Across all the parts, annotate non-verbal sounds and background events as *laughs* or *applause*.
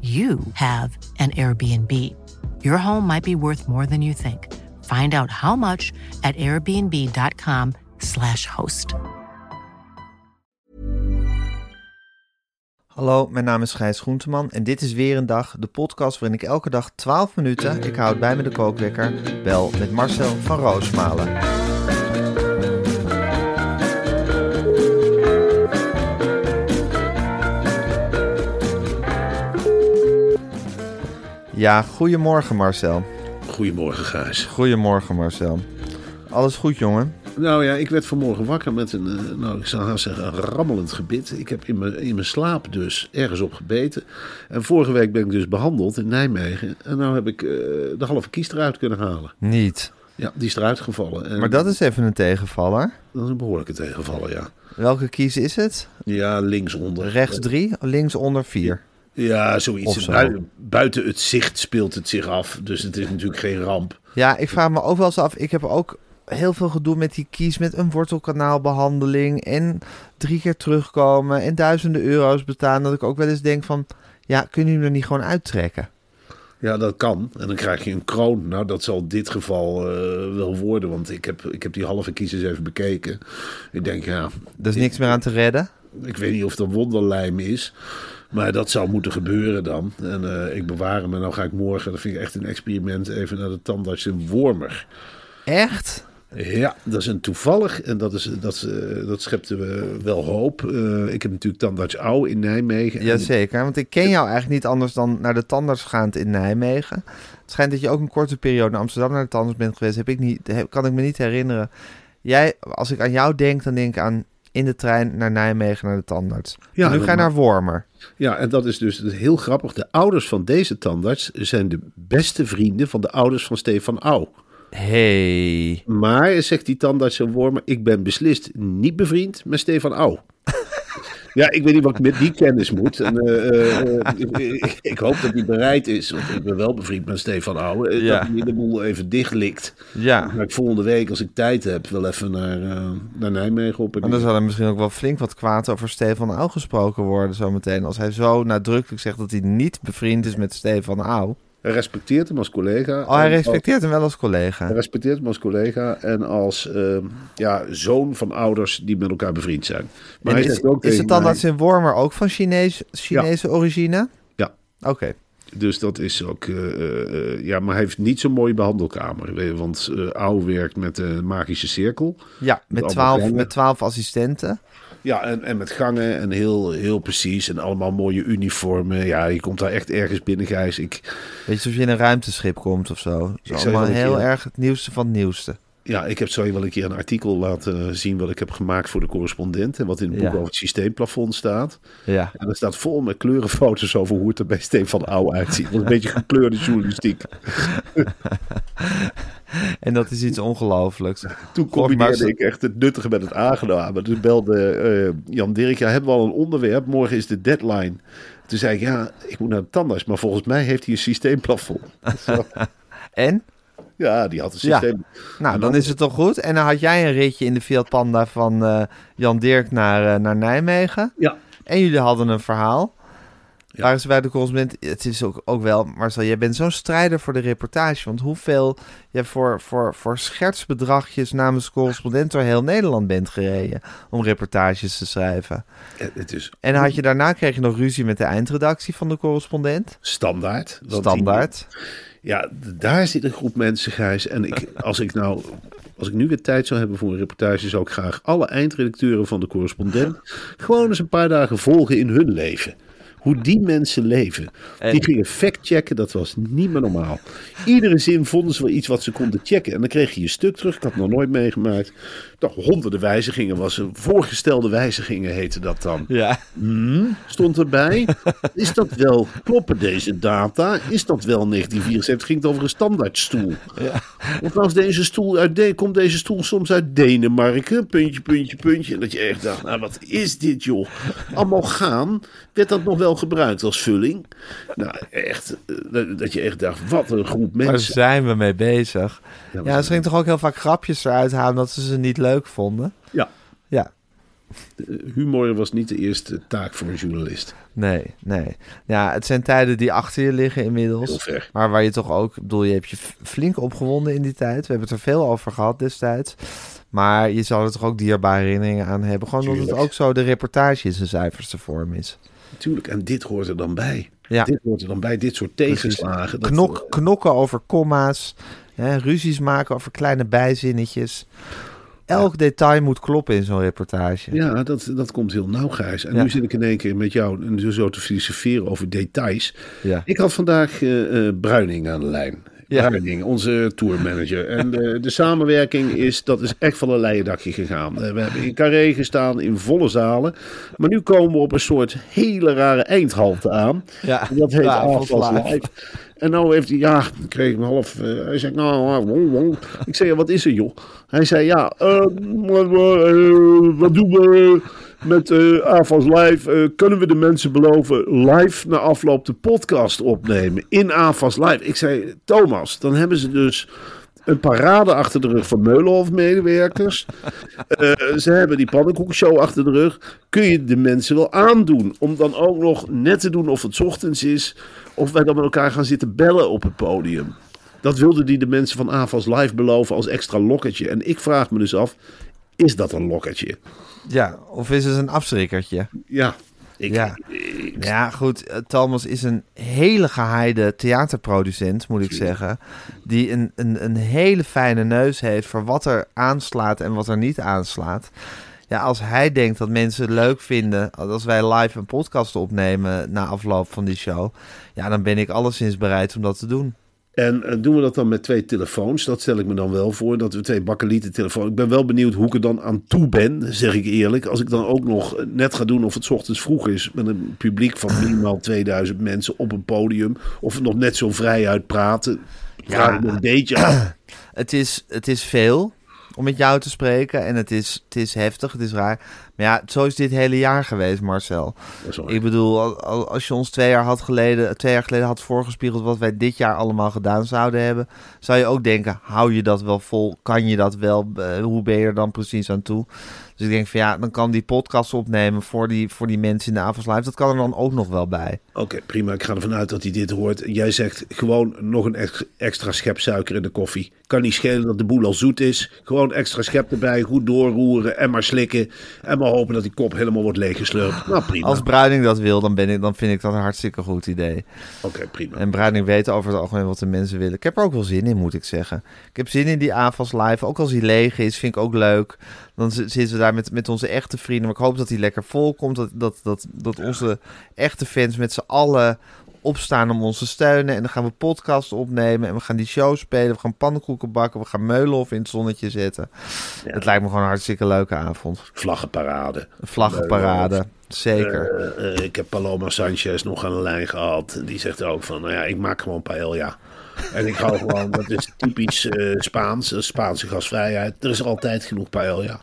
you have an Airbnb. Your home might be worth more than you think. Find out how much at airbnb.com/slash host. Hallo, mijn naam is Gijs Groenteman en dit is weer een dag, de podcast waarin ik elke dag 12 minuten, ik houd bij me de kookwekker, bel met Marcel van Roosmalen. Ja, goedemorgen Marcel. Goedemorgen, Gijs. Goedemorgen Marcel. Alles goed jongen? Nou ja, ik werd vanmorgen wakker met een, eh, nou ik zou haast zeggen, een rammelend gebit. Ik heb in mijn, in mijn slaap dus ergens op gebeten. En vorige week ben ik dus behandeld in Nijmegen. En nou heb ik eh, de halve kies eruit kunnen halen. Niet. Ja, die is eruit gevallen. En Maar dat is even een tegenvaller. dat is een behoorlijke tegenvaller, ja. Welke kies is het? Ja, linksonder. Rechts drie, links onder vier. Ja, zoiets. zo. Buiten, buiten het zicht speelt het zich af. Dus het is natuurlijk geen ramp. Ja, ik vraag me ook wel eens af. Ik heb ook heel veel gedoe met die kies, met een wortelkanaalbehandeling en drie keer terugkomen en duizenden euro's betalen. Dat ik ook wel eens denk van, ja, kunnen jullie er niet gewoon uittrekken? Ja, dat kan. En dan krijg je een kroon. Nou, dat zal dit geval eh, wel worden. Want ik heb, ik heb die halve kiezers even bekeken. Ik denk, ja, Er is niks meer aan te redden. ik weet niet of een wonderlijm is. Maar dat zou moeten gebeuren dan. En eh, ik bewaar hem. En dan ga ik morgen, dat vind ik echt een experiment, even naar de tandarts in Wormer. Echt? Ja, dat is een toevallig. En dat, is, dat, eh, dat schept eh, wel hoop. Eh, ik heb natuurlijk tandarts Au in Nijmegen. En- Jazeker, want ik ken jou eigenlijk niet anders dan naar de tandarts gaand in Nijmegen. Het schijnt dat je ook een korte periode naar Amsterdam naar de tandarts bent geweest. Heb ik niet, heb- kan ik me niet herinneren. Jij, als ik aan jou denk, dan denk ik aan in de trein naar Nijmegen naar de tandarts. Ja, en nu ga je naar Wormer. Ja, en dat is dus heel grappig. De ouders van deze tandarts zijn de beste vrienden van de ouders van Stefan Au. Hey. Maar, zegt die tandarts in Wormer, ik ben beslist niet bevriend met Stefan Au. Ja, ik weet niet wat ik met die kennis moet. En, eh, eh, eh, ik, ik hoop dat hij bereid is, want ik ben wel bevriend met Stefan Ouwe, Ja. dat hij de boel even dichtlikt. Ja. Maar ik volgende week, als ik tijd heb, wel even naar, naar Nijmegen op. En dan zal er misschien ook wel flink wat kwaad over Stefan Au gesproken worden zometeen. Als hij zo nadrukkelijk zegt dat hij niet bevriend is met Stefan Au. Hij respecteert hem als collega. Oh, hij respecteert hem wel als Hij collega. respecteert hem als collega en als eh, ja, zoon van ouders die met elkaar bevriend zijn. Maar En hij is, ook is tegen de tandarts mij- in Wormer ook van Chinees, Chinese origine? Ja. Oké. Dus dat is ook. eh, eh, eh, ja, maar hij heeft niet zo'n mooie behandelkamer. Want Au werkt met de magische cirkel. Ja, met allemaal twaalf, met twaalf assistenten. Ja, en, en met gangen en heel, heel precies. En allemaal mooie uniformen. Ja, je komt daar echt ergens binnen, Gijs. Ik, Weet je, alsof je in een ruimteschip komt of zo. Het is allemaal heel erg het nieuwste van het nieuwste. Ja, ik heb zo wel een keer een artikel laten zien... wat ik heb gemaakt voor de correspondent. En wat in het boek Ja. over het systeemplafond staat. Ja. En er staat vol met kleurenfoto's over hoe het er bij Stefan Ouw uitziet. Een beetje gekleurde journalistiek. *laughs* En dat is iets ongelooflijks. Toen combineerde ik echt het nuttige met het aangename. Dus belde eh, Jan Dirk, ja, hebben we al een onderwerp? Morgen is de deadline. Toen zei ik, ja, ik moet naar de tandarts. Maar volgens mij heeft hij een systeemplafond. *laughs* En? Ja, die had een Ja. systeem. Nou, dan is het toch goed. En dan had jij een ritje in de Fiat Panda van eh, Jan Dirk naar, eh, naar Nijmegen. Ja. En jullie hadden een verhaal. Waren ze bij de correspondent? Het is ook, ook wel, Marcel, jij bent zo'n strijder voor de reportage. Want hoeveel je voor, voor, voor schertsbedragjes namens correspondent door heel Nederland bent gereden om reportages te schrijven. Het is En had je daarna kreeg je nog ruzie met de eindredactie van de correspondent. standaard. Standaard. die- Ja, daar zit een groep mensen, Gijs. En ik, *laughs* als ik nou, als ik nu weer tijd zou hebben voor een reportage, zou ik graag alle eindredacteuren van de correspondent *laughs* gewoon eens een paar dagen volgen in hun leven. Hoe die mensen leven. En- Die gingen factchecken, dat was niet meer normaal. Iedere zin vonden ze wel iets wat ze konden checken. En dan kreeg je je stuk terug. Ik had het nog nooit meegemaakt. Toch honderden wijzigingen was er. Voorgestelde wijzigingen heette dat dan. Ja. Hmm, stond erbij. *laughs* Is dat wel, kloppen deze data? Is dat wel 1974? Ging het over een standaardstoel? Of als deze stoel uit De- komt deze stoel soms uit Denemarken? Puntje, puntje, puntje. En dat je echt dacht, nou wat is dit joh? Allemaal gaan. Werd dat nog wel gebruikt als vulling? Nou echt, eh, dat- je echt dacht, wat een groep Waar mensen. zijn we mee bezig? Ja, Ja, ze gingen toch ook heel vaak grapjes eruit halen dat ze ze niet leuk vonden. Ja, Ja. humor was niet de eerste taak voor een journalist. Nee, nee. Ja, het zijn tijden die achter je liggen inmiddels. Heel ver. Maar waar je toch ook, ik bedoel, je hebt je flink opgewonden in die tijd. We hebben het er veel over gehad destijds. Maar je zal er toch ook dierbare herinneringen aan hebben. Gewoon omdat het ook zo de reportage in zijn zuiverste vorm is. Natuurlijk, en dit hoort er dan bij. Ja. Dit hoort er dan bij, dit soort tegenslagen. Dat- Knok, knokken over komma's. Hè, ruzies maken over kleine bijzinnetjes. Elk detail moet kloppen in zo'n reportage. Ja, dat, dat komt heel nauw, Gijs. En Ja. nu zit ik in één keer met jou zo te filosoferen over details. Ja. Ik had vandaag eh, eh, Bruining aan de lijn. Ja. Bruining, onze tourmanager. En de, de samenwerking is, dat is echt van een leien dakje gegaan. Eh, we hebben in Carré gestaan, in volle zalen. Maar nu komen we op een soort hele rare eindhalte aan. Ja, Dat heet ja, Live. En nou heeft hij, ja, ik kreeg hem half. eh, hij zegt, nou, eh, wong, wong. ik zei, ja, wat is er, joh? Hij zei, ja, wat, eh, wat doen we met AFAS Live? Eh, kunnen we de mensen beloven live na afloop de podcast opnemen in AFAS Live? Ik zei, Thomas, dan hebben ze dus een parade achter de rug van Meulenhof-medewerkers. Eh, ze hebben die pannenkoekenshow achter de rug. Kun je de mensen wel aandoen om dan ook nog net te doen of het ochtends is... of wij dan met elkaar gaan zitten bellen op het podium? Dat wilden die de mensen van AFAS Live beloven als extra lokketje. En ik vraag me dus af, is dat een lokketje? Ja, of is het een afschrikkertje? Ja, ik, Ja. ik- Ja, goed. eh, Thomas is een hele geheide theaterproducent, moet ik zeggen. Die een, een, een hele fijne neus heeft voor wat er aanslaat en wat er niet aanslaat. Ja, als hij denkt dat mensen het leuk vinden als wij live een podcast opnemen na afloop van die show. Ja, dan ben ik alleszins bereid om dat te doen. En eh, doen we dat dan met twee telefoons? Dat stel ik me dan wel voor. Dat we twee bakkelieten telefoon. Ik ben wel benieuwd hoe ik er dan aan toe ben, zeg ik eerlijk. Als ik dan ook nog net ga doen of het ochtends vroeg is. Met een publiek van minimaal *clears throat* 2000 mensen op een podium. Of nog net zo vrij uit praten. Ja, een beetje af. *clears throat* Het is, het is veel om met jou te spreken en het is, het is heftig, het is raar. Maar ja, zo is dit hele jaar geweest, Marcel. Ik bedoel, al- al- als je ons twee jaar, had geleden, twee jaar geleden had voorgespiegeld wat wij dit jaar allemaal gedaan zouden hebben, zou je ook denken, hou je dat wel vol? Kan je dat wel? Eh, hoe ben je er dan precies aan toe? Dus ik denk van ja, dan kan die podcast opnemen voor die, voor die mensen in de Avonds Live. Dat kan er dan ook nog wel bij. Oké, prima. Ik ga ervan uit dat hij dit hoort. Jij zegt gewoon nog een ex- extra schep suiker in de koffie. Kan niet schelen dat de boel al zoet is. Gewoon extra schep erbij, goed doorroeren en maar slikken. En maar hopen dat die kop helemaal wordt leeggeslurpt. Nou, prima. Als Bruining dat wil, dan, ben ik, dan vind ik dat een hartstikke goed idee. Oké, prima. En Bruining weet over het algemeen wat de mensen willen. Ik heb er ook wel zin in, moet ik zeggen. Ik heb zin in die AFAS live. Ook als die leeg is, vind ik ook leuk. Dan zi- zitten we daar met, met onze echte vrienden. Maar ik hoop dat die lekker vol komt. Dat, dat, dat, dat onze echte fans met z'n allen opstaan om ons te steunen. En dan gaan we podcast opnemen. En we gaan die show spelen. We gaan pannenkoeken bakken. We gaan Meulenhof in het zonnetje zetten. Het lijkt me gewoon een hartstikke leuke avond. Vlaggenparade. Vlaggenparade. Zeker. Eh, eh, ik heb Paloma Sanchez nog aan de lijn gehad. Die zegt ook van, nou ja, ik maak gewoon paella. En ik hou gewoon, dat is typisch eh, Spaans, Spaanse gasvrijheid. Er is altijd genoeg paella.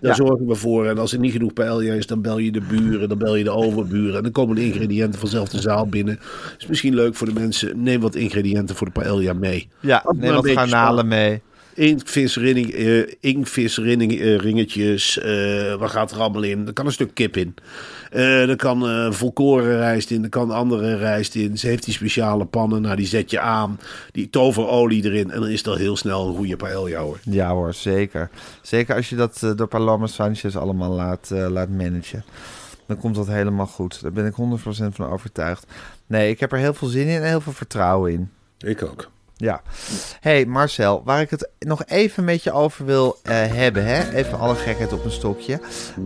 Daar zorgen we voor. En als er niet genoeg paella is, dan bel je de buren, dan bel je de overburen. En dan komen de ingrediënten vanzelf de zaal binnen. Is misschien leuk voor de mensen. Neem wat ingrediënten voor de paella mee. Ja, neem wat garnalen mee. Inktvisrinning, eh eh, ringetjes. eh, wat gaat er allemaal in? Er kan een stuk kip in. Eh, er kan volkoren rijst in. Er kan andere rijst in. Ze heeft die speciale pannen. Nou, die zet je aan. Die toverolie erin. En dan is dat heel snel een goede paella hoor. Ja hoor, zeker. Zeker als je dat door Paloma Sanchez allemaal laat, laat managen. Dan komt dat helemaal goed. Daar ben ik 100% van overtuigd. Nee, ik heb er heel veel zin in en heel veel vertrouwen in. Ik ook. Ja. hey Marcel, waar ik het nog even met je over wil eh, hebben, hè? even alle gekheid op een stokje.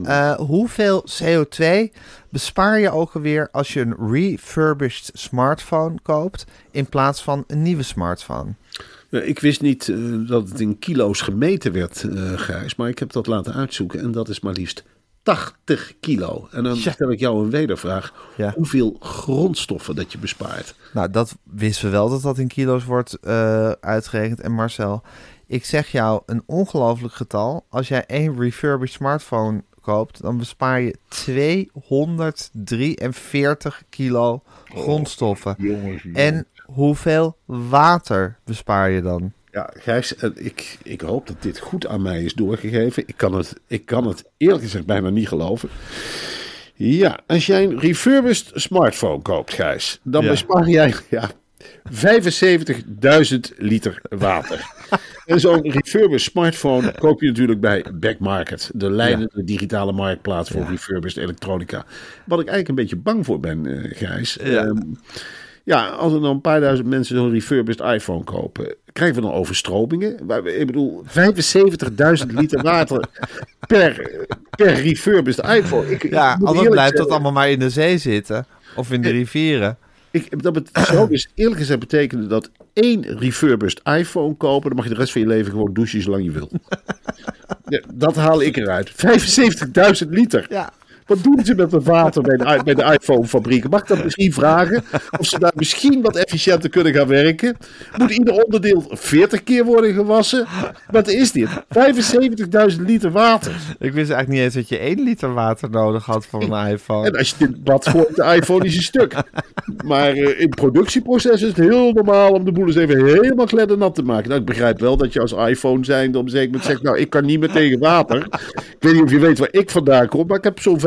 Eh, hoeveel CO2 bespaar je ook alweer als je een refurbished smartphone koopt in plaats van een nieuwe smartphone? Ja, ik wist niet eh, dat het in kilo's gemeten werd, Gijs. Maar ik heb dat laten uitzoeken. En dat is maar liefst 80 kilo. En dan Ja. stel ik jou een wedervraag. Ja. Hoeveel grondstoffen dat je bespaart? Nou, dat wisten we wel dat dat in kilo's wordt eh, uitgerekend. En Marcel, ik zeg jou een ongelooflijk getal. Als jij één refurbished smartphone koopt, dan bespaar je 243 kilo grondstoffen. En hoeveel water bespaar je dan? Ja, Gijs, en ik, ik hoop dat dit goed aan mij is doorgegeven. Ik kan het, ik kan het eerlijk gezegd bijna niet geloven. Ja, als jij een refurbished smartphone koopt, Gijs, dan Ja. bespaar jij ja, 75.000 liter water. *laughs* en zo'n refurbished smartphone koop je natuurlijk bij Backmarket, de leidende digitale marktplaats voor refurbished elektronica. Wat ik eigenlijk een beetje bang voor ben, eh, Gijs. Ja. Ja, als er dan een paar duizend mensen zo'n refurbished iPhone kopen, krijgen we dan overstromingen? Ik bedoel, 75.000 liter water *laughs* per, per refurbished iPhone. Ik, Ja, anders blijft dat allemaal maar in de zee zitten. Of in de rivieren. Ik, dat dus *clears throat* eerlijk gezegd betekenen dat één refurbished iPhone kopen, dan mag je de rest van je leven gewoon douchen zolang je wil. *laughs* Ja, dat haal ik eruit. 75.000 liter. Ja. Wat doen ze met het water bij de, bij de iPhone-fabrieken? Mag ik dat misschien vragen? Of ze daar misschien wat efficiënter kunnen gaan werken? Moet ieder onderdeel 40 keer worden gewassen? Wat is dit? 75.000 liter water. Ik wist eigenlijk niet eens dat je 1 liter water nodig had voor een iPhone. En als je dit bad gooit, de iPhone is een stuk. Maar eh, in het productieproces is het heel normaal om de boel eens even helemaal kleddernat te maken. Nou, ik begrijp wel dat je als iPhone zijn op een zeker moment zegt, nou, ik kan niet meer tegen water. Ik weet niet of je weet waar ik vandaan kom, maar ik heb zo'n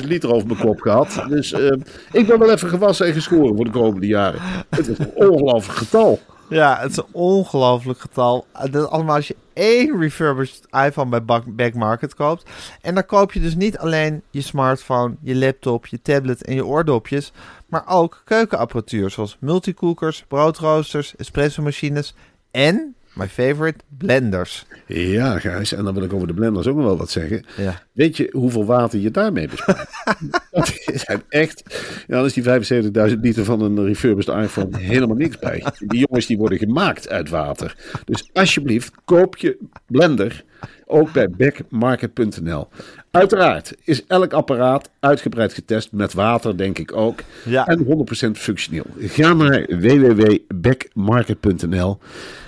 75.000 liter over mijn kop gehad. Dus eh, ik ben wel even gewassen en geschoren voor de komende jaren. Het is een ongelooflijk getal. Ja, het is een ongelooflijk getal. Dat allemaal als je één refurbished iPhone bij Back- Backmarket koopt. En dan koop je dus niet alleen je smartphone, je laptop, je tablet en je oordopjes. Maar ook keukenapparatuur zoals multicookers, broodroosters, espresso machines en, my favorite, blenders. Ja, Gijs, en dan wil ik over de blenders ook nog wel wat zeggen. Ja. Weet je hoeveel water je daarmee bespaart? *laughs* dat zijn echt... Ja, dan is die 75.000 liter van een refurbished iPhone helemaal niks bij. Die jongens die worden gemaakt uit water. Dus alsjeblieft, koop je blender ook bij backmarket.nl. Uiteraard is elk apparaat uitgebreid getest met water, denk ik ook. Ja. En 100% functioneel. Ga naar www.backmarket.nl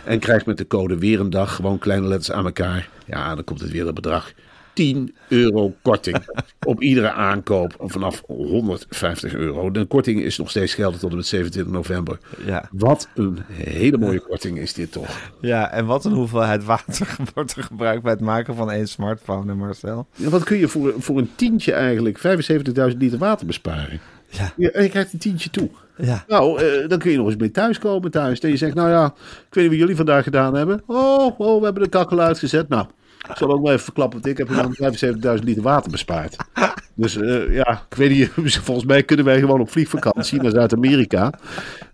en krijg met de code weer een dag gewoon kleine letters aan elkaar. Ja, dan komt het weer dat bedrag. 10 euro korting op iedere aankoop vanaf 150 euro. De korting is nog steeds geldig tot en met 27 november. Ja. Wat een hele mooie korting is dit toch. Ja, en wat een hoeveelheid water *laughs* wordt er gebruikt bij het maken van één smartphone, Marcel? Ja, wat kun je voor, voor een tientje eigenlijk 75.000 liter water besparen? Ja. en je krijgt een tientje toe. Ja. Nou, eh, dan kun je nog eens mee thuiskomen thuis. En je zegt, nou ja, ik weet niet wat jullie vandaag gedaan hebben. Oh, oh we hebben de kakkel uitgezet. Nou, ik zal ook wel even verklappen, want ik heb gedaan 75.000 liter water bespaard. Dus eh, ja, ik weet niet, *laughs* volgens mij kunnen wij gewoon op vliegvakantie naar Zuid-Amerika.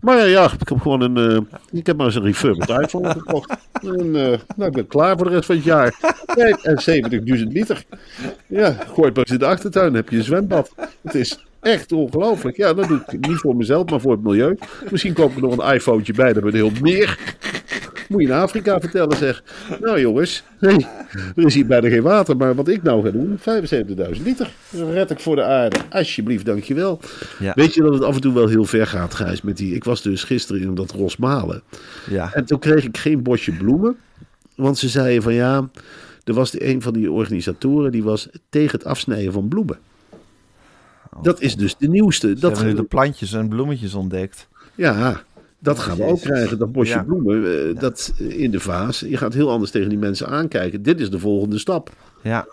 Maar ja, ja, ik heb gewoon een, eh, ik heb maar eens een refurbished iPhone gekocht. En eh, nou, ik ben klaar voor de rest van het jaar. Nee, en 70.000 liter. Ja, gooi het maar eens in de achtertuin, dan heb je een zwembad. Het is echt ongelooflijk. Ja, dat doe ik niet voor mezelf, maar voor het milieu. Misschien koop ik nog een iPhone bij, dan ben ik heel meer. Moet je in Afrika vertellen, zeg. Nou jongens, nee, er is hier bijna geen water. Maar wat ik nou ga doen, 75.000 liter. Dat red ik voor de aarde. Alsjeblieft, dankjewel. Ja. Weet je dat het af en toe wel heel ver gaat, Gijs? Met die, ik was dus gisteren in dat Rosmalen. Ja. En toen kreeg ik geen bosje bloemen. Want ze zeiden van ja, er was de, een van die organisatoren die was tegen het afsnijden van bloemen. Dat is dus de nieuwste. Ze Dat, hebben nu de plantjes en bloemetjes ontdekt. ja, Dat gaan we ook krijgen, dat bosje Ja. bloemen, eh, dat in de vaas. Je gaat heel anders tegen die mensen aankijken. Dit is de volgende stap. Ja.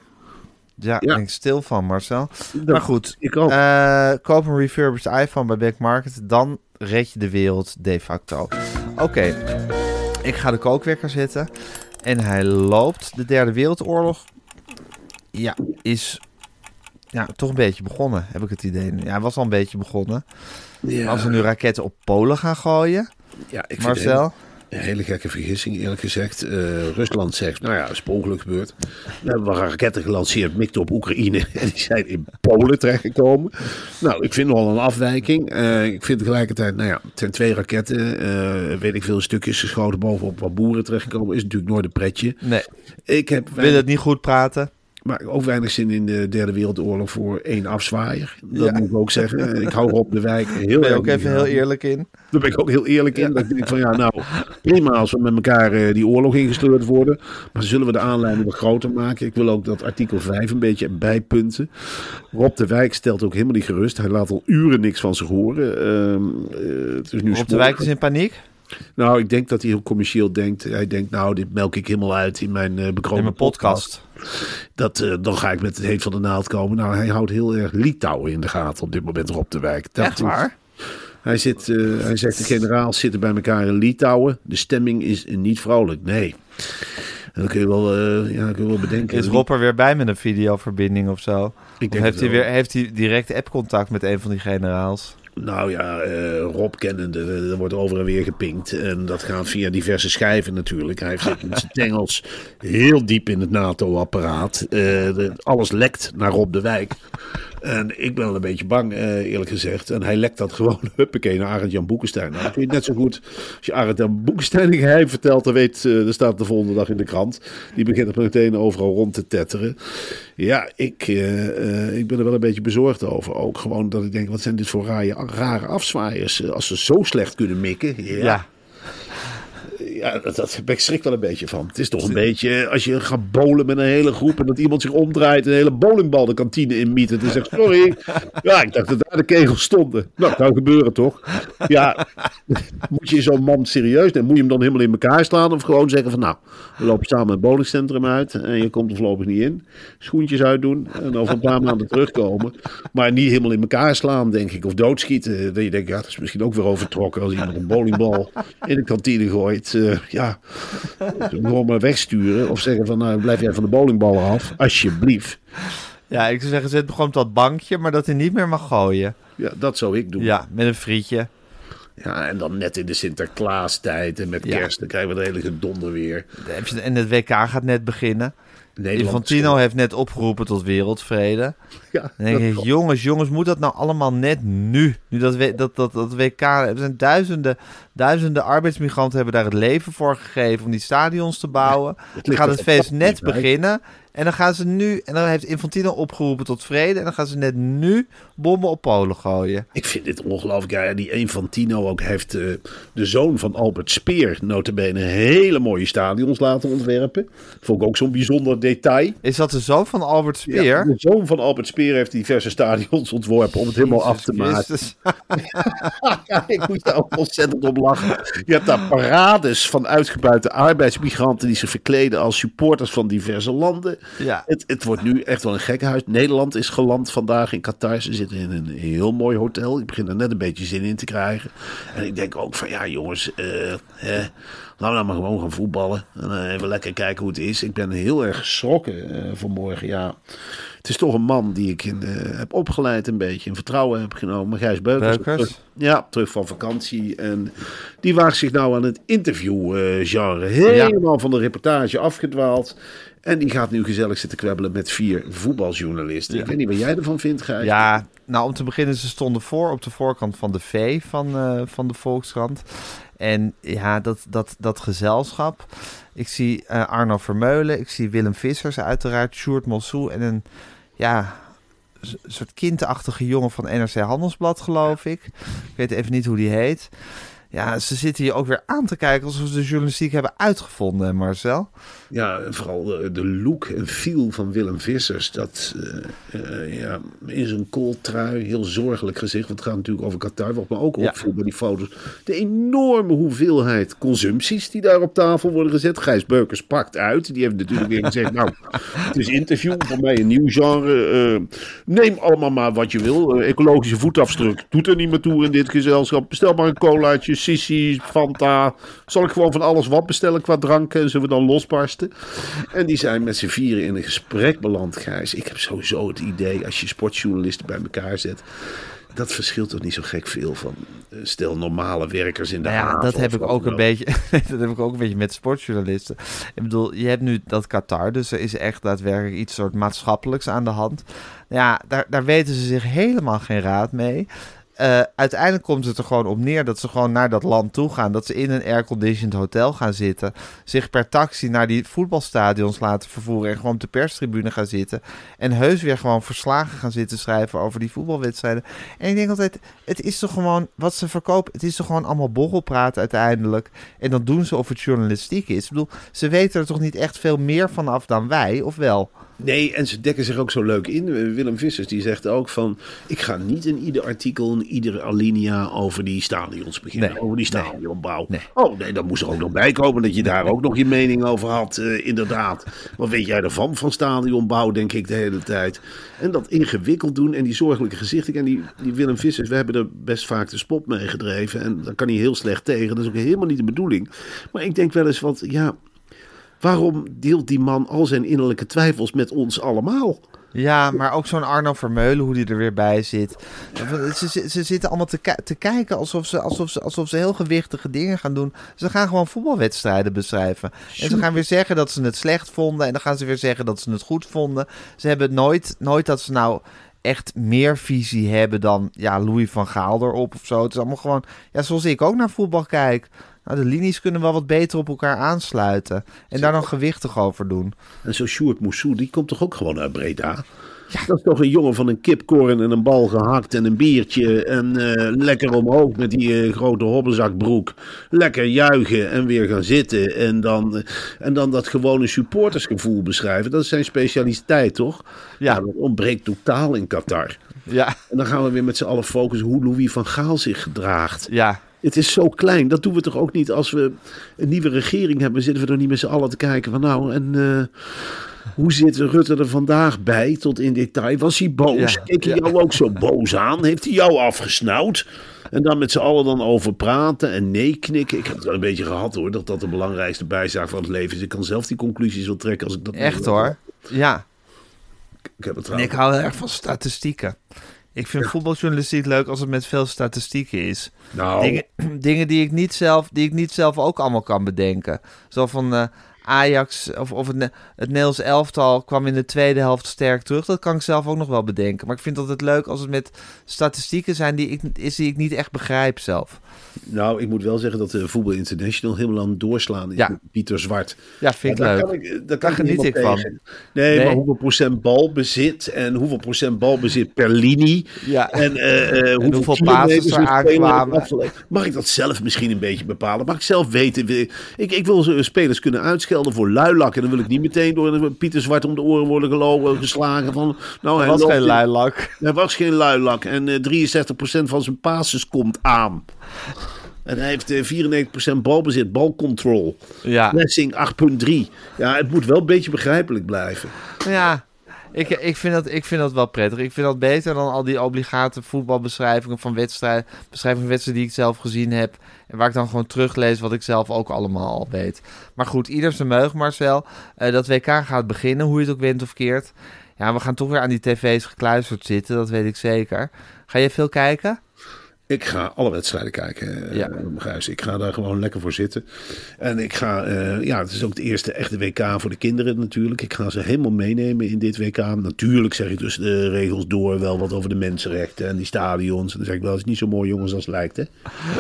Ja, Ja. ik stil van Marcel. Dat- maar goed, Ik ook. eh, koop een refurbished iPhone bij Back Market. Dan red je de wereld de facto. Oké, ik ga de kookwekker zetten. En hij loopt. De derde wereldoorlog ja, is ja, toch een beetje begonnen, heb ik het idee. Ja, hij was al een beetje begonnen. Ja, Als we nu raketten op Polen gaan gooien, ja, ik het Marcel. Een hele gekke vergissing, eerlijk gezegd. Eh, Rusland zegt, nou ja, is per ongeluk gebeurd. We hebben wel raketten gelanceerd, mikten op Oekraïne. *laughs* En die zijn in Polen terechtgekomen. Nou, ik vind nogal een afwijking. Eh, ik vind tegelijkertijd, nou ja, ten twee raketten. eh, weet ik veel, stukjes geschoten bovenop wat boeren terechtgekomen. Is natuurlijk nooit een pretje. Nee, Ik heb wil het niet goed praten? Maar ook weinig zin in de Derde Wereldoorlog voor één afzwaaier. Dat Ja. moet ik ook zeggen. Ik hou Rob de Wijk heel Ben je erg ook even heel eerlijk in? daar ben ik ook heel eerlijk in. Dat ik denk van ja, nou, prima als we met elkaar eh, die oorlog ingesleurd worden. Maar zullen we de aanleiding wat groter maken? Ik wil ook dat artikel 5 een beetje bijpunten. Rob de Wijk stelt ook helemaal niet gerust. Hij laat al uren niks van zich horen. Ehm, eh, het is nu Op de wijk is in paniek? Nou, ik denk dat hij heel commercieel denkt. Hij denkt, nou, dit melk ik helemaal uit in mijn uh, In mijn podcast. Dat, eh, dan ga ik met het heet van de naald komen. Nou, hij houdt heel erg Litouwen in de gaten op dit moment, Rob de Wijk. Dat Echt is- waar? hij, zit, eh, hij zegt, de generaals zitten bij elkaar in Litouwen. De stemming is niet vrolijk. Nee. En dan kun je wel, ja, kun je wel bedenken. Is Rob er weer bij met een videoverbinding of zo? Ik Of denk heeft hij, weer, heeft hij direct appcontact met een van die generaals? Nou ja, eh, Rob kennende, er wordt over en weer gepinkt. En dat gaat via diverse schijven natuurlijk. Hij zit met zijn *laughs* tengels heel diep in het NATO-apparaat. Eh, alles lekt naar Rob de Wijk. En ik ben wel een beetje bang, eh, eerlijk gezegd. En hij lekt dat gewoon, *laughs* huppakee, naar Arend-Jan Boekenstein. Nou, dat kun je net zo goed, als je Arend-Jan Boekenstein geheim vertelt, dan weet, eh er staat de volgende dag in de krant. Die begint er meteen overal rond te tetteren. Ja, ik, eh, eh, ik ben er wel een beetje bezorgd over. Ook gewoon dat ik denk, wat zijn dit voor rare, rare afzwaaiers? Eh, Als ze zo slecht kunnen mikken. Ja dat, dat ben ik schrik wel een beetje van. Het is toch een beetje als je gaat bowlen met een hele groep en dat iemand zich omdraait en een hele bowlingbal de kantine inmiet. En dan zegt, sorry, *laughs* ja, ik dacht dat daar de kegels stonden. Nou, kan gebeuren toch? Ja, *laughs* moet je zo'n man serieus nemen? Moet je hem dan helemaal in elkaar slaan of gewoon zeggen van, nou, we lopen samen het bowlingcentrum uit en je komt er voorlopig niet in. Schoentjes uitdoen en over een paar maanden terugkomen. Maar niet helemaal in elkaar slaan, denk ik, of doodschieten. Dat je denkt, ja, dat is misschien ook weer overtrokken als iemand een bowlingbal in de kantine gooit. Eh, ja, gewoon maar wegsturen of zeggen van, nou, blijf jij van de bowlingballen af, alsjeblieft. Ja, ik zou zeggen, zet gewoon op dat bankje, maar dat hij niet meer mag gooien. Ja, dat zou ik doen. Ja, met een frietje. Ja, en dan net in de Sinterklaastijd en met Ja. kerst, dan krijgen we de hele gedonder weer. Dan heb je- En het WK gaat net beginnen. Nederland Infantino heeft net opgeroepen tot wereldvrede. *laughs* Ja, Dan denk ik, jongens, jongens, moet dat nou allemaal net nu? Nu dat, we- dat, dat, dat WK, er zijn duizenden, duizenden arbeidsmigranten hebben daar het leven voor gegeven om die stadions te bouwen. Dan gaat het feest net bij. En dan gaan ze nu, en dan heeft Infantino opgeroepen tot vrede. En dan gaan ze net nu bommen op Polen gooien. Ik vind dit ongelooflijk. Ja, die Infantino ook heeft eh, de zoon van Albert Speer notabene hele mooie stadions laten ontwerpen. Vond ik ook zo'n bijzonder detail. Is dat de zoon van Albert Speer? Ja, de zoon van Albert Speer heeft diverse stadions ontworpen om het helemaal af te maken. *laughs* Ja, ik moest daar ook ontzettend op lachen. Je hebt daar parades van uitgebuite arbeidsmigranten die zich verkleden als supporters van diverse landen. Ja. Het, het wordt nu echt wel een gekkenhuis. Nederland is geland vandaag in Qatar. Ze zitten in een heel mooi hotel. Ik begin er net een beetje zin in te krijgen. En ik denk ook van ja jongens, eh, hè, laten we nou maar gewoon gaan voetballen. En eh, even lekker kijken hoe het is. Ik ben heel erg geschrokken eh, vanmorgen. Ja, het is toch een man die ik in, eh, heb opgeleid een beetje. In vertrouwen heb genomen. Gijs Beukers. Beukers? Ja, terug van vakantie. En die waagt zich nou aan het interview-genre. Helemaal van de reportage afgedwaald. En die gaat nu gezellig zitten kwebbelen met vier voetbaljournalisten. Ik weet niet wat jij ervan vindt, Gijs. Ja, nou om te beginnen, ze stonden voor op de voorkant van de V van, eh, van de Volkskrant. En ja, dat, dat, dat gezelschap. Ik zie eh, Arno Vermeulen, ik zie Willem Vissers uiteraard, Sjoerd Mossou en een ja, soort kindachtige jongen van NRC Handelsblad, geloof ik. Ik weet even niet hoe die heet. ja, ze zitten hier ook weer aan te kijken alsof ze de journalistiek hebben uitgevonden, Marcel. Ja, vooral de, de look en feel van Willem Vissers. Dat eh, eh, ja, in zijn kooltrui, heel zorgelijk gezicht. Want het gaat natuurlijk over Qatar. Wat me ook Ja. opviel bij die foto's. De enorme hoeveelheid consumpties die daar op tafel worden gezet. Gijs Beukers pakt uit. Die heeft natuurlijk weer gezegd, nou, het is interview. Voor mij een nieuw genre. Eh, neem allemaal maar wat je wil. Ecologische voetafdruk doet er niet meer toe in dit gezelschap. Bestel maar een colaatje, sissi, Fanta. Zal ik gewoon van alles wat bestellen qua dranken en zullen we dan losbarsten? En die zijn met z'n vieren in een gesprek beland, Gijs. Ik heb sowieso het idee, als je sportjournalisten bij elkaar zet... dat verschilt toch niet zo gek veel van eh, stel normale werkers in de Nou ja, haven dat heb ik ook een beetje. *laughs* dat heb ik ook een beetje met sportjournalisten. Ik bedoel, je hebt nu dat Qatar, dus er is echt daadwerkelijk iets soort maatschappelijks aan de hand. Ja, daar, daar weten ze zich helemaal geen raad mee. Eh, uiteindelijk komt het er gewoon op neer dat ze gewoon naar dat land toe gaan. Dat ze in een airconditioned hotel gaan zitten. Zich per taxi naar die voetbalstadions laten vervoeren. En gewoon op de perstribune gaan zitten. En heus weer gewoon verslagen gaan zitten schrijven over die voetbalwedstrijden. En ik denk altijd, het is toch gewoon wat ze verkopen. Het is toch gewoon allemaal borrelpraat uiteindelijk. En dan doen ze of het journalistiek is. Ik bedoel, ze weten er toch niet echt veel meer van af dan wij, of wel? Nee, en ze dekken zich ook zo leuk in. Eh, Willem Vissers die zegt ook van... ik ga niet in ieder artikel, in iedere alinea over die stadions beginnen. Nee, over die stadionbouw. nee. Oh nee, dan moest er ook nog bij komen dat je daar ook nog je mening over had. eh, inderdaad. Wat weet jij ervan, van stadionbouw, denk ik de hele tijd. En dat ingewikkeld doen en die zorgelijke gezichten. En die, die Willem Vissers, we hebben er best vaak de spot mee gedreven. En daar kan hij heel slecht tegen. Dat is ook helemaal niet de bedoeling. Maar ik denk wel eens wat, ja... Waarom deelt die man al zijn innerlijke twijfels met ons allemaal? Ja, maar ook zo'n Arno Vermeulen, hoe die er weer bij zit. Ze, ze, ze zitten allemaal te, te kijken alsof ze, alsof, ze, alsof ze heel gewichtige dingen gaan doen. Ze gaan gewoon voetbalwedstrijden beschrijven. En ze gaan weer zeggen dat ze het slecht vonden. En dan gaan ze weer zeggen dat ze het goed vonden. Ze hebben nooit, nooit dat ze nou echt meer visie hebben dan ja, Louis van Gaal erop of zo. Het is allemaal gewoon, ja, zoals ik ook naar voetbal kijk. Nou, de linies kunnen wel wat beter op elkaar aansluiten. En daar dan gewichtig over doen. En zo Sjoerd Moussou, die komt toch ook gewoon uit Breda? Dat is toch een jongen van een kipkorn en een bal gehakt en een biertje. En eh, lekker omhoog met die eh, grote hobbelzakbroek. Lekker juichen en weer gaan zitten. En dan, eh, en dan dat gewone supportersgevoel beschrijven. Dat is zijn specialiteit, toch? Ja. dat ontbreekt totaal in Qatar. Ja, En dan gaan we weer met z'n allen focussen hoe Louis van Gaal zich gedraagt. ja. Het is zo klein. Dat doen we toch ook niet als we een nieuwe regering hebben. Zitten we er niet met z'n allen te kijken van nou en eh, hoe zit Rutte er vandaag bij tot in detail? Was hij boos? Ja, Keek hij ja. jou ook zo boos aan? Heeft hij jou afgesnauwd? En dan met z'n allen dan over praten en nee knikken. Ik heb het wel een beetje gehad hoor, dat dat de belangrijkste bijzaak van het leven is. Ik kan zelf die conclusies wel trekken als ik dat Echt hoor. Ja. Ik heb het En trouwens. ik hou heel erg van statistieken. Ik vind voetbaljournalistiek leuk als het met veel statistieken is. Nou, Dingen, *clears throat* dingen die, ik niet zelf, die ik niet zelf ook allemaal kan bedenken. Zo van eh, Ajax of, of het, het Nederlands elftal kwam in de tweede helft sterk terug. Dat kan ik zelf ook nog wel bedenken. Maar ik vind het altijd leuk als het met statistieken zijn die ik, is die ik niet echt begrijp zelf. nou, ik moet wel zeggen dat de Voetbal International helemaal aan doorslaan is Ja. Pieter Zwart. Ja, vind ik leuk. Kan ik, daar Daar kan geniet ik van. Nee, Nee. maar hoeveel procent balbezit en hoeveel procent balbezit per linie. Ja. En, eh, eh, hoeveel, hoeveel er aankwamen. Mag ik dat zelf misschien een beetje bepalen? Mag ik zelf weten? Ik, ik wil spelers kunnen uitschelden voor luilak. En dan wil ik niet meteen door een Pieter Zwart om de oren worden gelogen, geslagen. Van, nou, hij was geen luilak. Er was geen luilak. En eh 63% van zijn passes komt aan. En hij heeft eh, 94% balbezit, balcontrol. Ja. Blessing 8.3. Ja, het moet wel een beetje begrijpelijk blijven. Ja, ik, ik, vind dat, ik vind dat wel prettig. Ik vind dat beter dan al die obligate voetbalbeschrijvingen van wedstrijden. Beschrijvingen van wedstrijden die ik zelf gezien heb. En waar ik dan gewoon teruglees wat ik zelf ook allemaal al weet. Maar goed, ieder zijn meug, Marcel. Eh, dat WK gaat beginnen, hoe je het ook went of keert. Ja, we gaan toch weer aan die tv's gekluisterd zitten, dat weet ik zeker. Ga je veel kijken? Ik ga alle wedstrijden kijken, Ja. ja. Gijs. Ik ga daar gewoon lekker voor zitten. En ik ga, eh, ja, het is ook het eerste echte WK voor de kinderen natuurlijk. Ik ga ze helemaal meenemen in dit WK. Natuurlijk zeg ik tussen de regels door wel wat over de mensenrechten en die stadions. En dan zeg ik wel, het is niet zo mooi jongens als het lijkt, hè.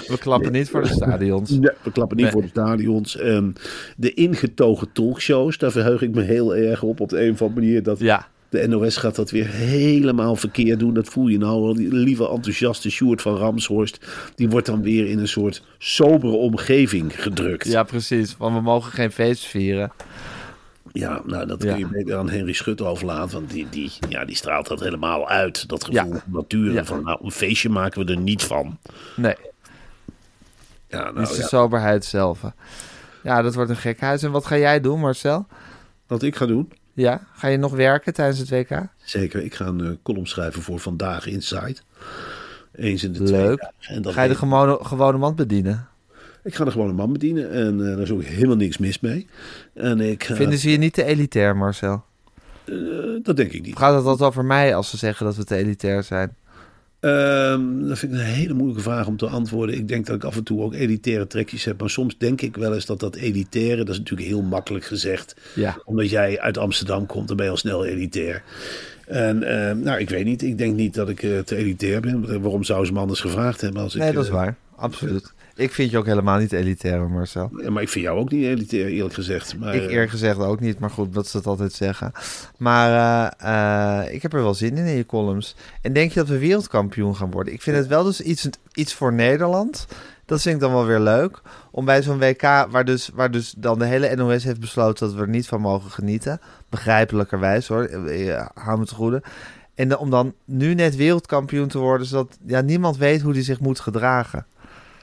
We klappen niet voor de stadions. Nee, we klappen niet Nee. voor de stadions. Ehm, de ingetogen talkshows, daar verheug ik me heel erg op. Op de een of andere manier. Dat, Ja, De NOS gaat dat weer helemaal verkeerd doen. Dat voel je nou al. Die lieve enthousiaste Sjoerd van Ramshorst. Die wordt dan weer in een soort sobere omgeving gedrukt. Ja, precies. Want we mogen geen feest vieren. Ja, nou, dat kun je beter aan Henry Schut overlaten. Want die, die, ja, die straalt dat helemaal uit. Dat gevoel Ja. van natuur. Ja. Van, nou, een feestje maken we er niet van. Nee, Ja, nou, de ja. soberheid zelf. Ja, dat wordt een gek huis. En wat ga jij doen, Marcel? Wat ik ga doen? Ja, ga je nog werken tijdens het WK? Zeker, ik ga een eh, column schrijven voor Vandaag Inside. Eens in de twee Leuk. dagen. En dat Ga je de gewone, gewone man bedienen? Ik ga er gewoon een man bedienen en eh, daar is ook helemaal niks mis mee. En ik, eh, Vinden ze je niet te elitair, Marcel? dat denk ik niet. Gaat het altijd over mij als ze zeggen dat we te elitair zijn? Ehm, dat vind ik een hele moeilijke vraag om te antwoorden. Ik denk dat ik af en toe ook elitaire trekjes heb. Maar soms denk ik wel eens dat dat elitaire, dat is natuurlijk heel makkelijk gezegd. Ja. Omdat jij uit Amsterdam komt, dan ben je al snel elitair. En ehm, nou, ik weet niet. Ik denk niet dat ik eh, te elitair ben. Waarom zouden ze me anders gevraagd hebben? Als ik, Nee, dat is eh, waar. Absoluut. Ik vind je ook helemaal niet elitair, Marcel. Ja, maar ik vind jou ook niet elitair, eerlijk gezegd. Maar, Ik eh, eerlijk gezegd ook niet, maar goed, dat ze dat altijd zeggen. Maar eh, eh, ik heb er wel zin in, in je columns. En denk je dat we wereldkampioen gaan worden? Ik vind het wel dus iets, iets voor Nederland. Dat vind ik dan wel weer leuk. Om bij zo'n WK, waar dus, waar dus dan de hele NOS heeft besloten dat we er niet van mogen genieten. Begrijpelijkerwijs hoor, hou me te goede. En om dan nu net wereldkampioen te worden, zodat ja, niemand weet hoe die zich moet gedragen.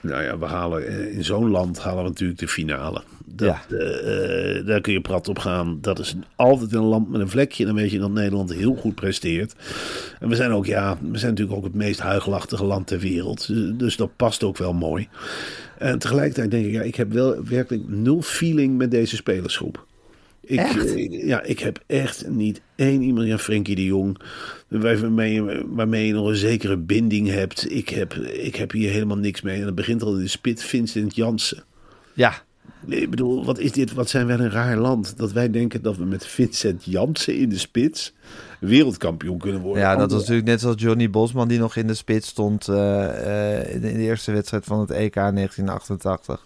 Nou ja, we halen eh, in zo'n land halen we natuurlijk de finale. Dat, Ja. eh, eh, daar kun je prat op gaan. Dat is altijd een land met een vlekje. Dan weet je dat Nederland heel goed presteert. En we zijn ook, ja, we zijn natuurlijk ook het meest huigelachtige land ter wereld. Dus- Dus dat past ook wel mooi. En tegelijkertijd denk ik, ja, ik heb wel werkelijk nul feeling met deze spelersgroep. Ik, Echt? eh, ja, ik heb echt niet één iemand, ja, Frenkie de Jong, waarmee je, waarmee je nog een zekere binding hebt. Ik heb, ik heb hier helemaal niks mee. En dat begint al in de spit, Vincent Jansen. Ja, Ik bedoel, wat is dit? Wat zijn wij een raar land dat wij denken dat we met Vincent Jansen in de spits wereldkampioen kunnen worden. Ja, dat was natuurlijk net zoals Johnny Bosman die nog in de spits stond eh, eh, in de eerste wedstrijd van het EK 1988.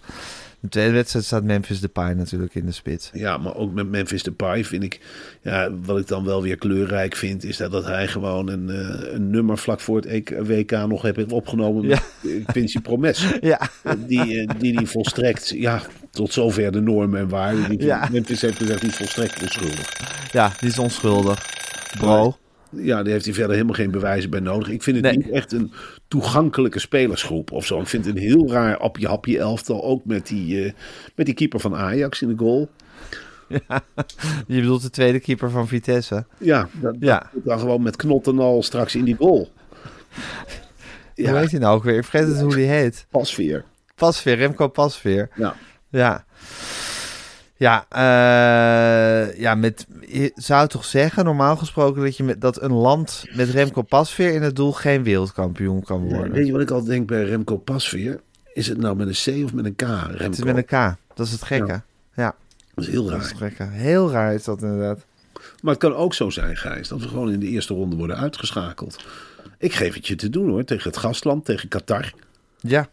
De tweede wedstrijd staat Memphis Depay natuurlijk in de spits. Ja, maar ook met Memphis Depay vind ik... Ja, wat ik dan wel weer kleurrijk vind... is dat, dat hij gewoon een, eh, een nummer vlak voor het WK nog heeft opgenomen... met eh, Quincy Promes. *laughs* Ja, Die, eh, die die volstrekt... Ja, tot zover de normen en waarden. Die, Ja. Memphis heeft gezegd, die is volstrekt onschuldig. ja, die is onschuldig. Bro. Ja, daar heeft hij verder helemaal geen bewijzen bij nodig. Ik vind het Nee. niet echt een toegankelijke spelersgroep of zo. Ik vind het een heel raar appje-hapje elftal. Ook met die, eh, met die keeper van Ajax in de goal. *laughs* Je bedoelt de tweede keeper van Vitesse. Ja, dat, Ja. dan gewoon met knot en al straks in die goal. Hoe Ja, heet hij nou ook weer? Ik vergeet het hoe die heet. pasveer. Pasveer, Remco Pasveer. Ja. Ja. Ja, eh, ja met, je zou toch zeggen, normaal gesproken, dat, je met, dat een land met Remco Pasveer in het doel geen wereldkampioen kan worden. Weet je wat ik altijd denk bij Remco Pasveer? Is het nou met een C of met een K? Remco. Het is met een K. Dat is het gekke. Ja, Dat is heel dat is raar. gekke. Heel raar is dat inderdaad. Maar het kan ook zo zijn, Gijs, dat we gewoon in de eerste ronde worden uitgeschakeld. Ik geef het je te doen hoor, tegen het gastland, tegen Qatar. Ja,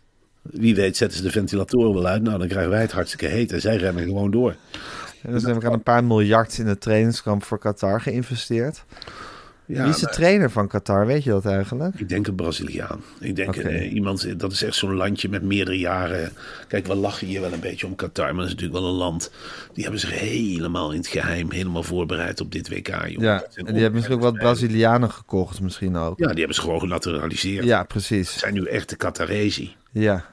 Wie weet zetten ze de ventilatoren wel uit. Nou, dan krijgen wij het hartstikke heet en zij rennen gewoon door. en dus heb ik aan een paar miljard in het trainingskamp voor Qatar geïnvesteerd. Ja, Wie is de trainer van Qatar? Weet je dat eigenlijk? ik denk een Braziliaan. Ik denk eh, iemand, dat is echt zo'n landje met meerdere jaren. Kijk, we lachen hier wel een beetje om Qatar, maar dat is natuurlijk wel een land. Die hebben zich helemaal in het geheim, helemaal voorbereid op dit WK. Joh. Ja, en die hebben misschien ook wat Brazilianen gekocht misschien ook. Ja, die hebben ze gewoon genaturaliseerd. Ja, precies. zijn nu echte Qataresi. Ja,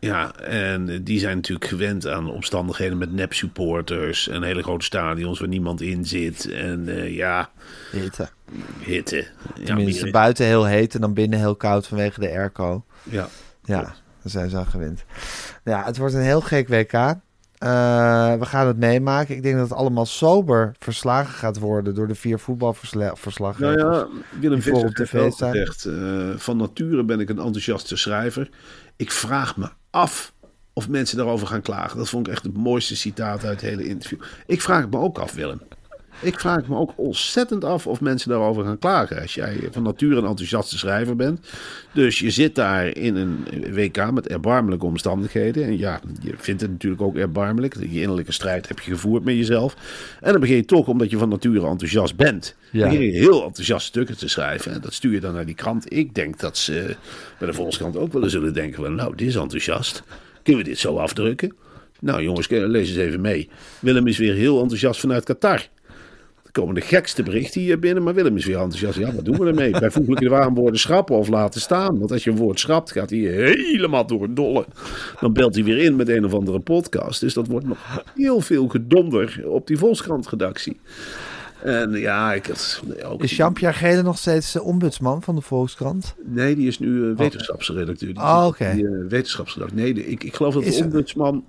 Ja, en die zijn natuurlijk gewend aan omstandigheden met nep-supporters en hele grote stadions waar niemand in zit. En eh, ja, hitte. hitte. Tenminste, buiten heel heet en dan binnen heel koud vanwege de airco. ja. Ja, daar zijn ze aan gewend. Ja, het wordt een heel gek WK. Eh, we gaan het meemaken. Ik denk dat het allemaal sober verslagen gaat worden door de vier voetbalverslaggevers. Nou ja, Willem Visser heeft gezegd, eh, van nature ben ik een enthousiaste schrijver. Ik vraag me af of mensen daarover gaan klagen. Dat vond ik echt het mooiste citaat uit het hele interview. Ik vraag me ook af, Willem. Ik vraag me ook ontzettend af of mensen daarover gaan klagen. Als jij van nature een enthousiaste schrijver bent. Dus je zit daar in een WK met erbarmelijke omstandigheden. En ja, je vindt het natuurlijk ook erbarmelijk. Je innerlijke strijd heb je gevoerd met jezelf. En dan begin je toch, omdat je van nature enthousiast bent, Ja. begin je heel enthousiast stukken te schrijven. En dat stuur je dan naar die krant. Ik denk dat ze bij de Volkskrant ook wel eens zullen denken van, nou, dit is enthousiast. Kunnen we dit zo afdrukken? Nou jongens, lees eens even mee. Willem is weer heel enthousiast vanuit Qatar. Er komen de gekste berichten hier binnen, maar Willem is weer enthousiast. Ja, wat doen we ermee? Bijvoeglijke warenwoorden schrappen of laten staan. Want als je een woord schrapt, gaat hij helemaal door het dolle. Dan belt hij weer in met een of andere podcast. Dus dat wordt nog heel veel gedonder op die Volkskrant-redactie. En ja, ik had ook... Is Jean-Pierre Gele nog steeds de ombudsman van de Volkskrant? Nee, die is nu eh, wetenschapsredacteur. Die, Oh, oké. die, eh, wetenschapsredacteur. Nee, de- ik, ik geloof dat Is de ombudsman...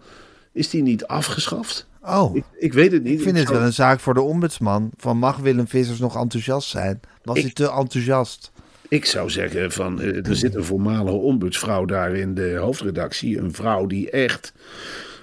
Is die niet afgeschaft? Oh, Ik, ik weet het niet. ik vind het wel een zaak voor de ombudsman. Van mag Willem Vissers nog enthousiast zijn? Was Ik- hij te enthousiast? Ik zou zeggen van, eh, er zit een voormalige ombudsvrouw daar in de hoofdredactie. Een vrouw die echt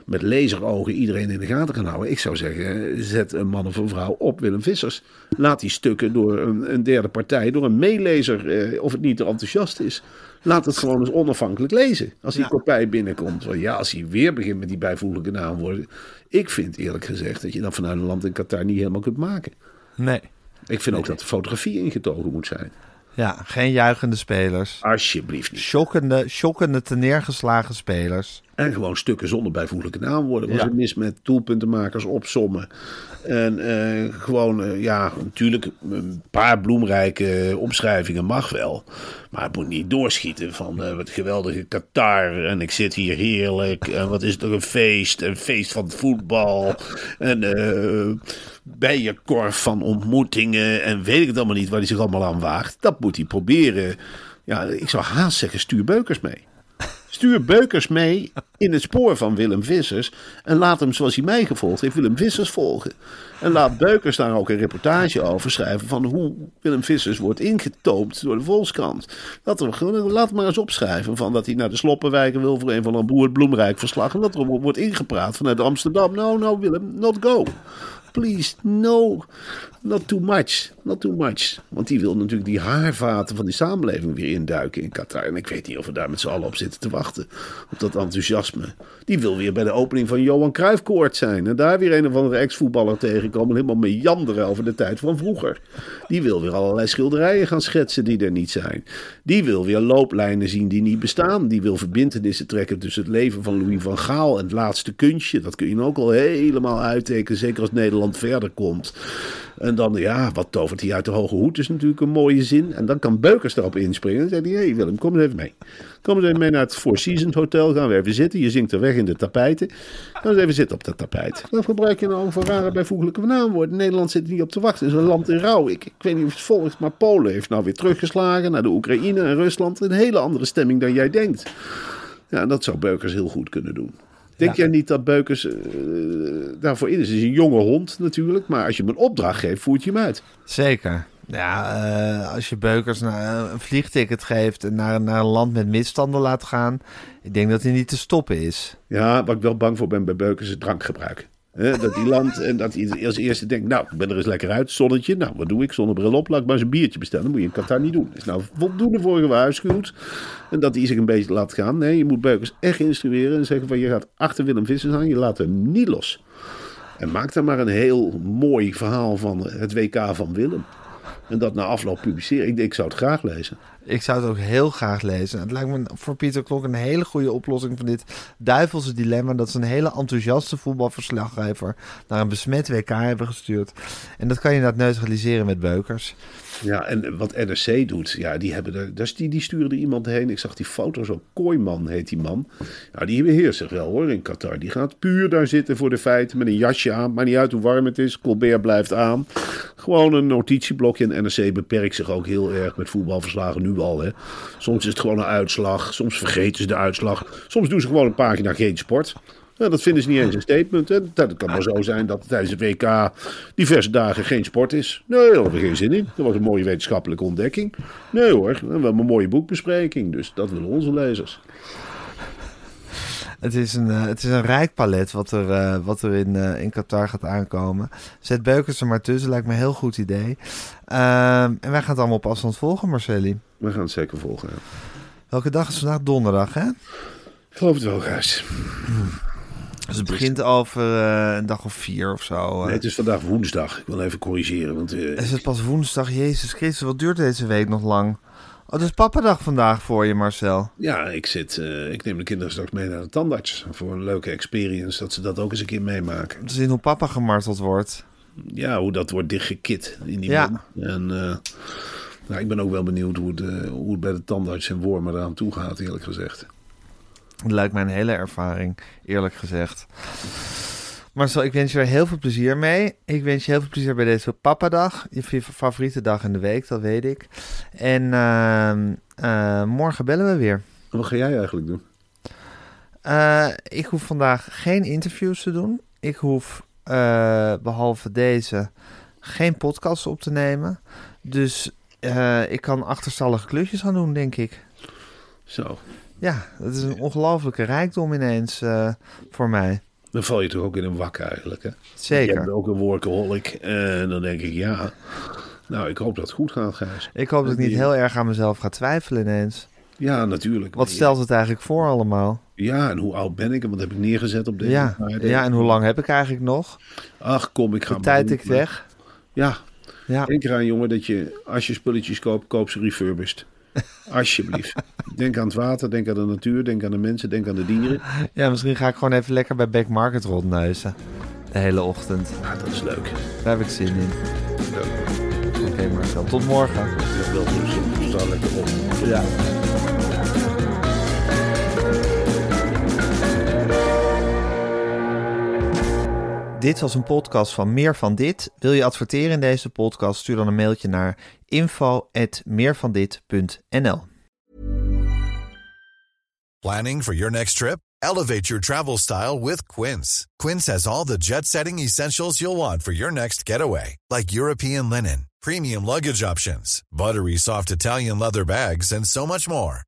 met laserogen iedereen in de gaten kan houden. Ik zou zeggen, eh, zet een man of een vrouw op Willem Vissers. Laat die stukken door een, een derde partij, door een meelezer, eh, of het niet te enthousiast is. Laat het gewoon eens onafhankelijk lezen. Als die Ja. kopij binnenkomt. Want ja, als hij weer begint met die bijvoeglijke naamwoorden. Ik vind eerlijk gezegd dat je dat vanuit een land in Qatar niet helemaal kunt maken. Nee. Ik vind ook dat de fotografie ingetogen moet zijn. Ja, geen juichende spelers. Alsjeblieft niet. Shockende, shockende teneergeslagen spelers. En gewoon stukken zonder bijvoeglijke naamwoorden. Was Ja. het mis met doelpuntenmakers opsommen. En eh, gewoon, eh, ja, natuurlijk een paar bloemrijke omschrijvingen mag wel. Maar het moet niet doorschieten van eh, wat geweldige Qatar. En ik zit hier heerlijk. En wat is het toch een feest. Een feest van het voetbal. En bijenkorf van ontmoetingen. En weet ik het allemaal niet waar hij zich allemaal aan waagt. Dat moet hij proberen. Ja, ik zou haast zeggen, stuur Beukers mee. Stuur Beukers mee in het spoor van Willem Vissers. En laat hem, zoals hij mij gevolgd heeft, Willem Vissers volgen. En laat Beukers daar ook een reportage over schrijven. van hoe Willem Vissers wordt ingetoomd door de Volkskrant. Laat, hem, laat maar eens opschrijven. van dat hij naar de Sloppenwijken wil voor een van een boer het Bloemrijk verslag. En dat er wordt ingepraat vanuit Amsterdam. Nou, nou, Willem, not go. Please, no, not too much. Not too much. Want die wil natuurlijk die haarvaten van die samenleving weer induiken in Qatar. En ik weet niet of we daar met z'n allen op zitten te wachten. Op dat enthousiasme. Die wil weer bij de opening van Johan Cruijffkoord zijn. En daar weer een of andere ex-voetballer tegenkomen. Helemaal meanderen over de tijd van vroeger. Die wil weer allerlei schilderijen gaan schetsen die er niet zijn. Die wil weer looplijnen zien die niet bestaan. Die wil verbindenissen trekken tussen het leven van Louis van Gaal en het laatste kunstje. Dat kun je ook al helemaal uittekenen. Zeker als Nederland verder komt. En dan, ja, wat tovert hij uit de hoge hoed is natuurlijk een mooie zin. En dan kan Beukers daarop inspringen. Dan zegt hij, hé hey Willem, kom eens even mee. Kom eens even mee naar het Four Seasons Hotel. Gaan we even zitten. Je zingt er weg in de tapijten. Gaan we even zitten op dat tapijt. Wat gebruik je nou voor rare bijvoeglijke naamwoorden? Nederland zit niet op te wachten. Het is een land in rouw. Ik, ik weet niet of het volgt, maar Polen heeft nou weer teruggeslagen naar de Oekraïne en Rusland. Een hele andere stemming dan jij denkt. Ja, dat zou Beukers heel goed kunnen doen. Denk jij niet dat Beukers eh, daarvoor in is? Het is een jonge hond natuurlijk, maar als je hem een opdracht geeft, voert je hem uit. Zeker. Ja, eh, als je Beukers naar een vliegticket geeft en naar, naar een land met misstanden laat gaan, ik denk dat hij niet te stoppen is. Ja, waar ik wel bang voor ben bij Beukers is drankgebruik. Dat hij landt en dat hij als eerste denkt, nou, ik ben er eens lekker uit, zonnetje. Nou, wat doe ik? Zonnebril op, laat ik maar eens een biertje bestellen. Dat moet je in Qatar niet doen. is nou voldoende voor gewaarschuwd. En dat hij zich een beetje laat gaan. Nee, je moet Beukers echt instrueren en zeggen van, je gaat achter Willem Vissers aan, je laat hem niet los. En maak daar maar een heel mooi verhaal van het WK van Willem. En dat na afloop publiceren. Ik, ik zou het graag lezen. Ik zou het ook heel graag lezen. Het lijkt me voor Pieter Klok een hele goede oplossing van dit duivelse dilemma. Dat ze een hele enthousiaste voetbalverslaggever naar een besmet WK hebben gestuurd. En dat kan je inderdaad neutraliseren met beukers. Ja, en wat NRC doet, ja, die, hebben er, dus die, die sturen er iemand heen. Ik zag die foto, zo Kooiman heet die man. Ja, die beheerst zich wel hoor in Qatar. Die gaat puur daar zitten voor de feiten met een jasje aan. Maar niet uit hoe warm het is. Colbert blijft aan. Gewoon een notitieblokje. En NRC beperkt zich ook heel erg met voetbalverslagen nu al. Hè. Soms is het gewoon een uitslag. Soms vergeten ze de uitslag. Soms doen ze gewoon een pagina geen sport. Ja, dat vinden ze niet eens een statement. Hè. Dat kan maar zo zijn dat tijdens het WK diverse dagen geen sport is. Nee, daar hebben we geen zin in. Dat was een mooie wetenschappelijke ontdekking. Nee hoor, we hebben een mooie boekbespreking. Dus dat willen onze lezers. Het is een, eh, het is een rijk palet wat er, eh, wat er in, eh, in Qatar gaat aankomen. Zet Beukers er maar tussen, lijkt me een heel goed idee. Ehm, en wij gaan het allemaal op afstand volgen, Marcelli. We gaan het zeker volgen. ja. Welke dag is vandaag? Donderdag, hè? Ik geloof het wel, Gijs. Dus het begint over eh, een dag of vier of zo. eh. Nee, het is vandaag woensdag. Ik wil even corrigeren. Want eh, Is het pas woensdag? Jezus Christus, wat duurt deze week nog lang? Oh, het is papadag vandaag voor je, Marcel. ja, ik, zit, ik neem de kinderen straks mee naar de tandarts. Voor een leuke experience. Dat ze dat ook eens een keer meemaken. Te zien hoe papa gemarteld wordt. Ja, hoe dat wordt dichtgekit in die Ja. mond. En nou, ik ben ook wel benieuwd hoe het, hoe het bij de tandarts en Wormen eraan toe gaat, eerlijk gezegd. Het lijkt mij een hele ervaring, eerlijk gezegd. Marcel, ik wens je er heel veel plezier mee. Ik wens je heel veel plezier bij deze papadag. Je favoriete dag in de week, dat weet ik. En ehm, eh, morgen bellen we weer. Wat ga jij eigenlijk doen? Eh, ik hoef vandaag geen interviews te doen. Ik hoef eh, behalve deze geen podcasts op te nemen. Dus ik kan achterstallige klusjes gaan doen, denk ik. Zo, Ja, dat is een ongelofelijke rijkdom ineens eh, voor mij. dan val je toch ook in een wak eigenlijk, hè? Je Zeker. bent ook een workaholic. En dan denk ik, ja... Nou, ik hoop dat het goed gaat, Gijs. Ik hoop dat ik niet heel erg aan mezelf ga twijfelen ineens. Ja, natuurlijk. Wat stelt het eigenlijk voor allemaal? Ja, en hoe oud ben ik en wat heb ik neergezet op deze Ja, ja, en hoe lang heb ik eigenlijk nog? Ach, kom, ik ga... De tijd tikt weg. Ja, Ja, denk eraan, jongen, dat je als je spulletjes koopt, koop ze refurbished. *laughs* Alsjeblieft. Denk aan het water, denk aan de natuur, denk aan de mensen, denk aan de dieren. ja, misschien ga ik gewoon even lekker bij Back Market rondneuzen. De hele ochtend. Ja, dat is leuk. Daar heb ik zin in. Leuk. Oké Marcel, tot morgen. Ja, wel dus sta lekker op. Ja. Dit was een podcast van Meer van Dit. Wil je adverteren in deze podcast? Stuur dan een mailtje naar info@meervandit.nl. Planning for your next trip? Elevate your travel style with Quince. Quince has all the jet setting essentials you'll want for your next getaway, like European linen, premium luggage options, buttery soft Italian leather bags, and so much more.